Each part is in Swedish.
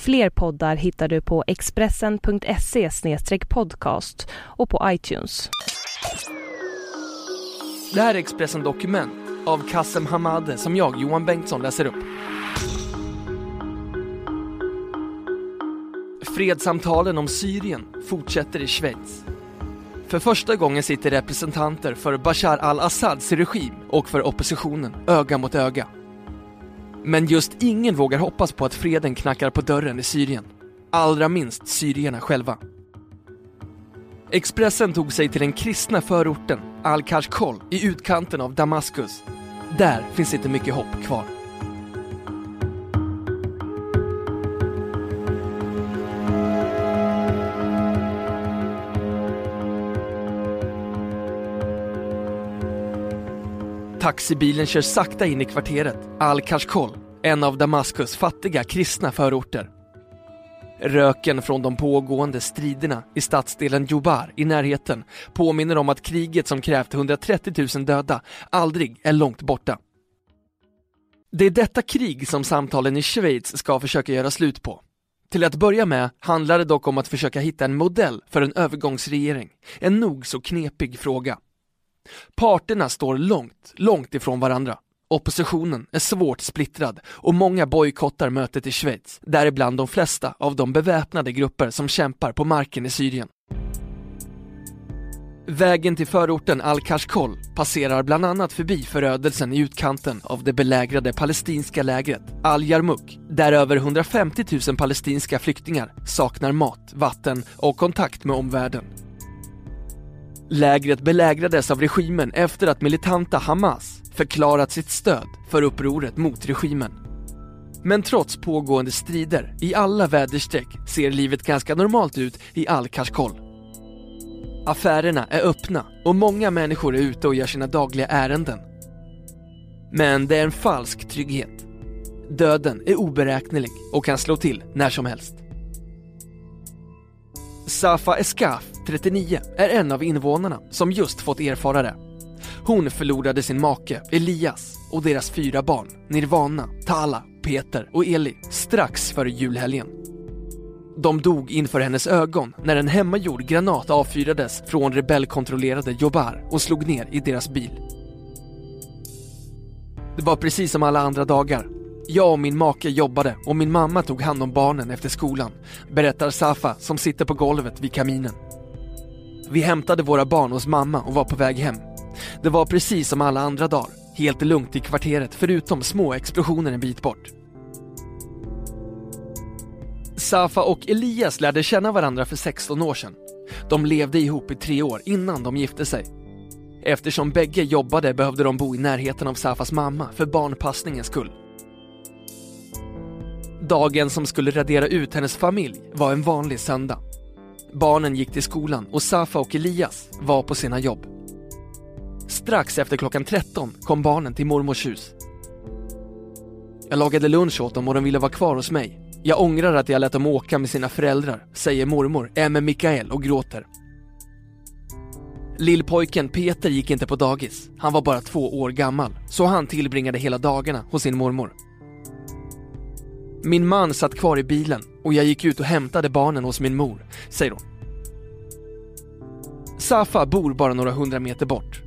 Fler poddar hittar du på expressen.se podcast och på iTunes. Det här är Expressen Dokument av Kassem Hamade som jag, Johan Bengtsson, läser upp. Fredssamtalen om Syrien fortsätter i Schweiz. För första gången sitter representanter för Bashar al-Assads regim och för oppositionen öga mot öga. Men just ingen vågar hoppas på att freden knackar på dörren i Syrien. Allra minst syrierna själva. Expressen tog sig till den kristna förorten Al-Kashkol i utkanten av Damaskus. Där finns inte mycket hopp kvar. Taxibilen kör sakta in i kvarteret Al-Kashkol, en av Damaskus fattiga kristna förorter. Röken från de pågående striderna i stadsdelen Jubar i närheten påminner om att kriget som krävt 130 000 döda aldrig är långt borta. Det är detta krig som samtalen i Schweiz ska försöka göra slut på. Till att börja med handlar det dock om att försöka hitta en modell för en övergångsregering, en nog så knepig fråga. Parterna står långt, långt ifrån varandra. Oppositionen är svårt splittrad och många bojkottar mötet i Schweiz, däribland de flesta av de beväpnade grupper som kämpar på marken i Syrien. Vägen till förorten Al-Kashkol passerar bland annat förbi förödelsen i utkanten av det belägrade palestinska lägret Al-Yarmouk, där över 150 000 palestinska flyktingar saknar mat, vatten och kontakt med omvärlden. Lägret belägrades av regimen efter att militanta Hamas förklarat sitt stöd för upproret mot regimen. Men trots pågående strider i alla väderstreck ser livet ganska normalt ut i Al-Kashkol. Affärerna är öppna och många människor är ute och gör sina dagliga ärenden. Men det är en falsk trygghet. Döden är oberäknelig och kan slå till när som helst. Safa Eskaf, 39, är en av invånarna som just fått erfara det. Hon förlorade sin make Elias och deras fyra barn Nirvana, Tala, Peter och Eli strax före julhelgen. De dog inför hennes ögon när en hemmagjord granat avfyrades från rebellkontrollerade Jobar och slog ner i deras bil. Det var precis som alla andra dagar. Jag och min make jobbade och min mamma tog hand om barnen efter skolan, berättar Safa som sitter på golvet vid kaminen. Vi hämtade våra barn hos mamma och var på väg hem. Det var precis som alla andra dagar, helt lugnt i kvarteret förutom små explosioner en bit bort. Safa och Elias lärde känna varandra för 16 år sedan. De levde ihop i tre år innan de gifte sig. Eftersom bägge jobbade behövde de bo i närheten av Safas mamma för barnpassningens skull. Dagen som skulle radera ut hennes familj var en vanlig söndag. Barnen gick till skolan och Safa och Elias var på sina jobb. Strax efter klockan 13 kom barnen till mormors hus. Jag lagade lunch åt dem och de ville vara kvar hos mig. Jag ångrar att jag lät dem åka med sina föräldrar, säger mormor Emme Mikael och gråter. Lillpojken Peter gick inte på dagis. Han var bara två år gammal, så han tillbringade hela dagarna hos sin mormor. Min man satt kvar i bilen och jag gick ut och hämtade barnen hos min mor, säger hon. Safa bor bara några hundra meter bort.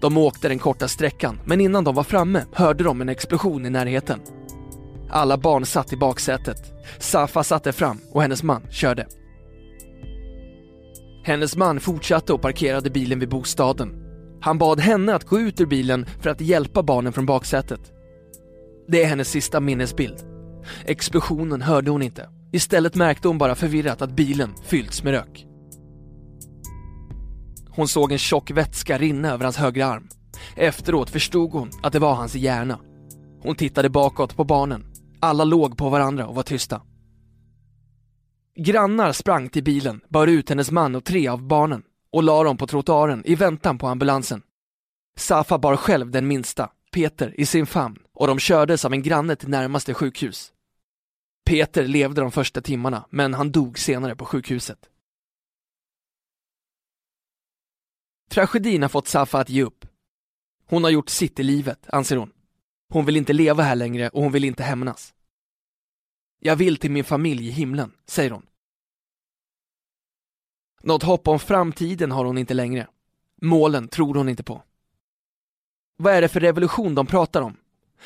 De åkte den korta sträckan, men innan de var framme hörde de en explosion i närheten. Alla barn satt i baksätet. Safa satte fram och hennes man körde. Hennes man fortsatte och parkerade bilen vid bostaden. Han bad henne att gå ut ur bilen för att hjälpa barnen från baksätet. Det är hennes sista minnesbild. Explosionen hörde hon inte. Istället märkte hon bara förvirrat att bilen fyllts med rök. Hon såg en tjock vätska rinna över hans högra arm. Efteråt förstod hon att det var hans hjärna. Hon tittade bakåt på barnen. Alla låg på varandra och var tysta. Grannar sprang till bilen, bar ut hennes man och tre av barnen och la dem på trottoaren i väntan på ambulansen. Safa bar själv den minsta, Peter, i sin famn och de kördes av en granne till närmaste sjukhus. Peter levde de första timmarna, men han dog senare på sjukhuset. Tragedin har fått Safa att ge upp. Hon har gjort sitt i livet, anser hon. Hon vill inte leva här längre och hon vill inte hämnas. Jag vill till min familj i himlen, säger hon. Något hopp om framtiden har hon inte längre. Målen tror hon inte på. Vad är det för revolution de pratar om?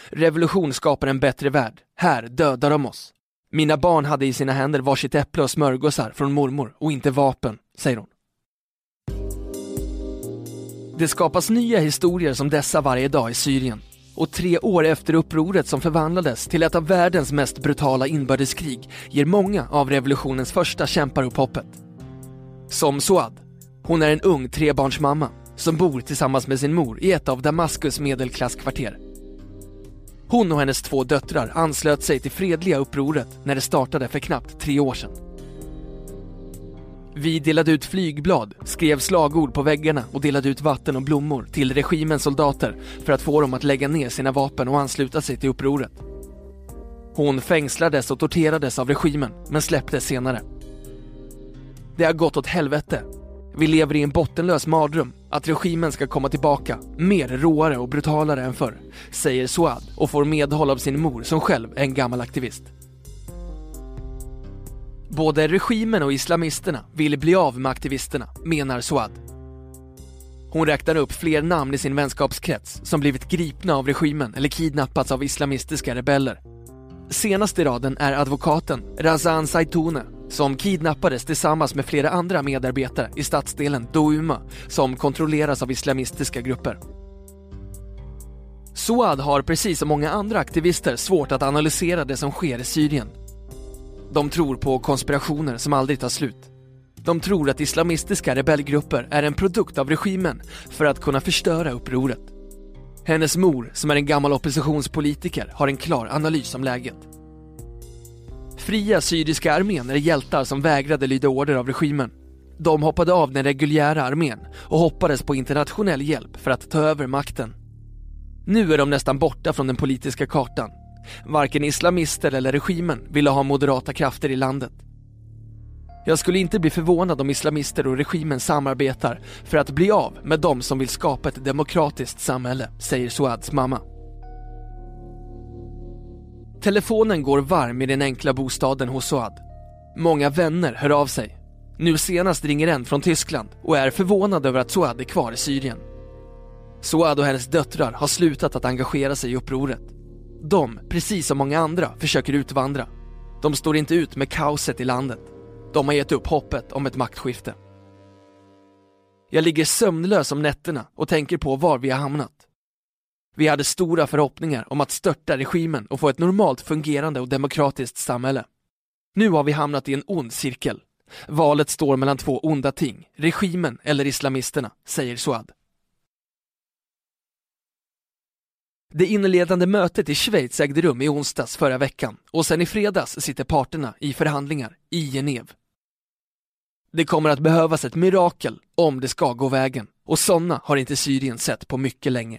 Revolution skapar en bättre värld. Här dödar de oss. Mina barn hade i sina händer varsitt äpple och smörgåsar från mormor och inte vapen, säger hon. Det skapas nya historier som dessa varje dag i Syrien. Och tre år efter upproret som förvandlades till ett av världens mest brutala inbördeskrig ger många av revolutionens första kämpar upp hoppet. Som Suad. Hon är en ung trebarnsmamma som bor tillsammans med sin mor i ett av Damaskus medelklasskvarter. Hon och hennes två döttrar anslöt sig till fredliga upproret när det startade för knappt tre år sedan. Vi delade ut flygblad, skrev slagord på väggarna och delade ut vatten och blommor till regimens soldater för att få dem att lägga ner sina vapen och ansluta sig till upproret. Hon fängslades och torterades av regimen, men släpptes senare. Det har gått åt helvete. Vi lever i en bottenlös mardröm att regimen ska komma tillbaka, mer råare och brutalare än förr, säger Suad och får medhåll av sin mor som själv är en gammal aktivist. Både regimen och islamisterna vill bli av med aktivisterna, menar Suad. Hon räknar upp fler namn i sin vänskapskrets som blivit gripna av regimen eller kidnappats av islamistiska rebeller. Senast i raden är advokaten Razan Zaitune som kidnappades tillsammans med flera andra medarbetare i stadsdelen Douma som kontrolleras av islamistiska grupper. Suad har precis som många andra aktivister svårt att analysera det som sker i Syrien de tror på konspirationer som aldrig tar slut. De tror att islamistiska rebellgrupper är en produkt av regimen för att kunna förstöra upproret. Hennes mor, som är en gammal oppositionspolitiker, har en klar analys om läget. Fria syriska armén är hjältar som vägrade lyda order av regimen. De hoppade av den reguljära armén och hoppades på internationell hjälp för att ta över makten. Nu är de nästan borta från den politiska kartan Varken islamister eller regimen ville ha moderata krafter i landet. Jag skulle inte bli förvånad om islamister och regimen samarbetar för att bli av med de som vill skapa ett demokratiskt samhälle, säger Suads mamma. Telefonen går varm i den enkla bostaden hos Suad. Många vänner hör av sig. Nu senast ringer en från Tyskland och är förvånad över att Suad är kvar i Syrien. Suad och hennes döttrar har slutat att engagera sig i upproret. De, precis som många andra, försöker utvandra. De står inte ut med kaoset i landet. De har gett upp hoppet om ett maktskifte. Jag ligger sömnlös om nätterna och tänker på var vi har hamnat. Vi hade stora förhoppningar om att störta regimen och få ett normalt fungerande och demokratiskt samhälle. Nu har vi hamnat i en ond cirkel. Valet står mellan två onda ting, regimen eller islamisterna, säger Suad. Det inledande mötet i Schweiz ägde rum i onsdags förra veckan och sen i fredags sitter parterna i förhandlingar i Genève. Det kommer att behövas ett mirakel om det ska gå vägen och sådana har inte Syrien sett på mycket länge.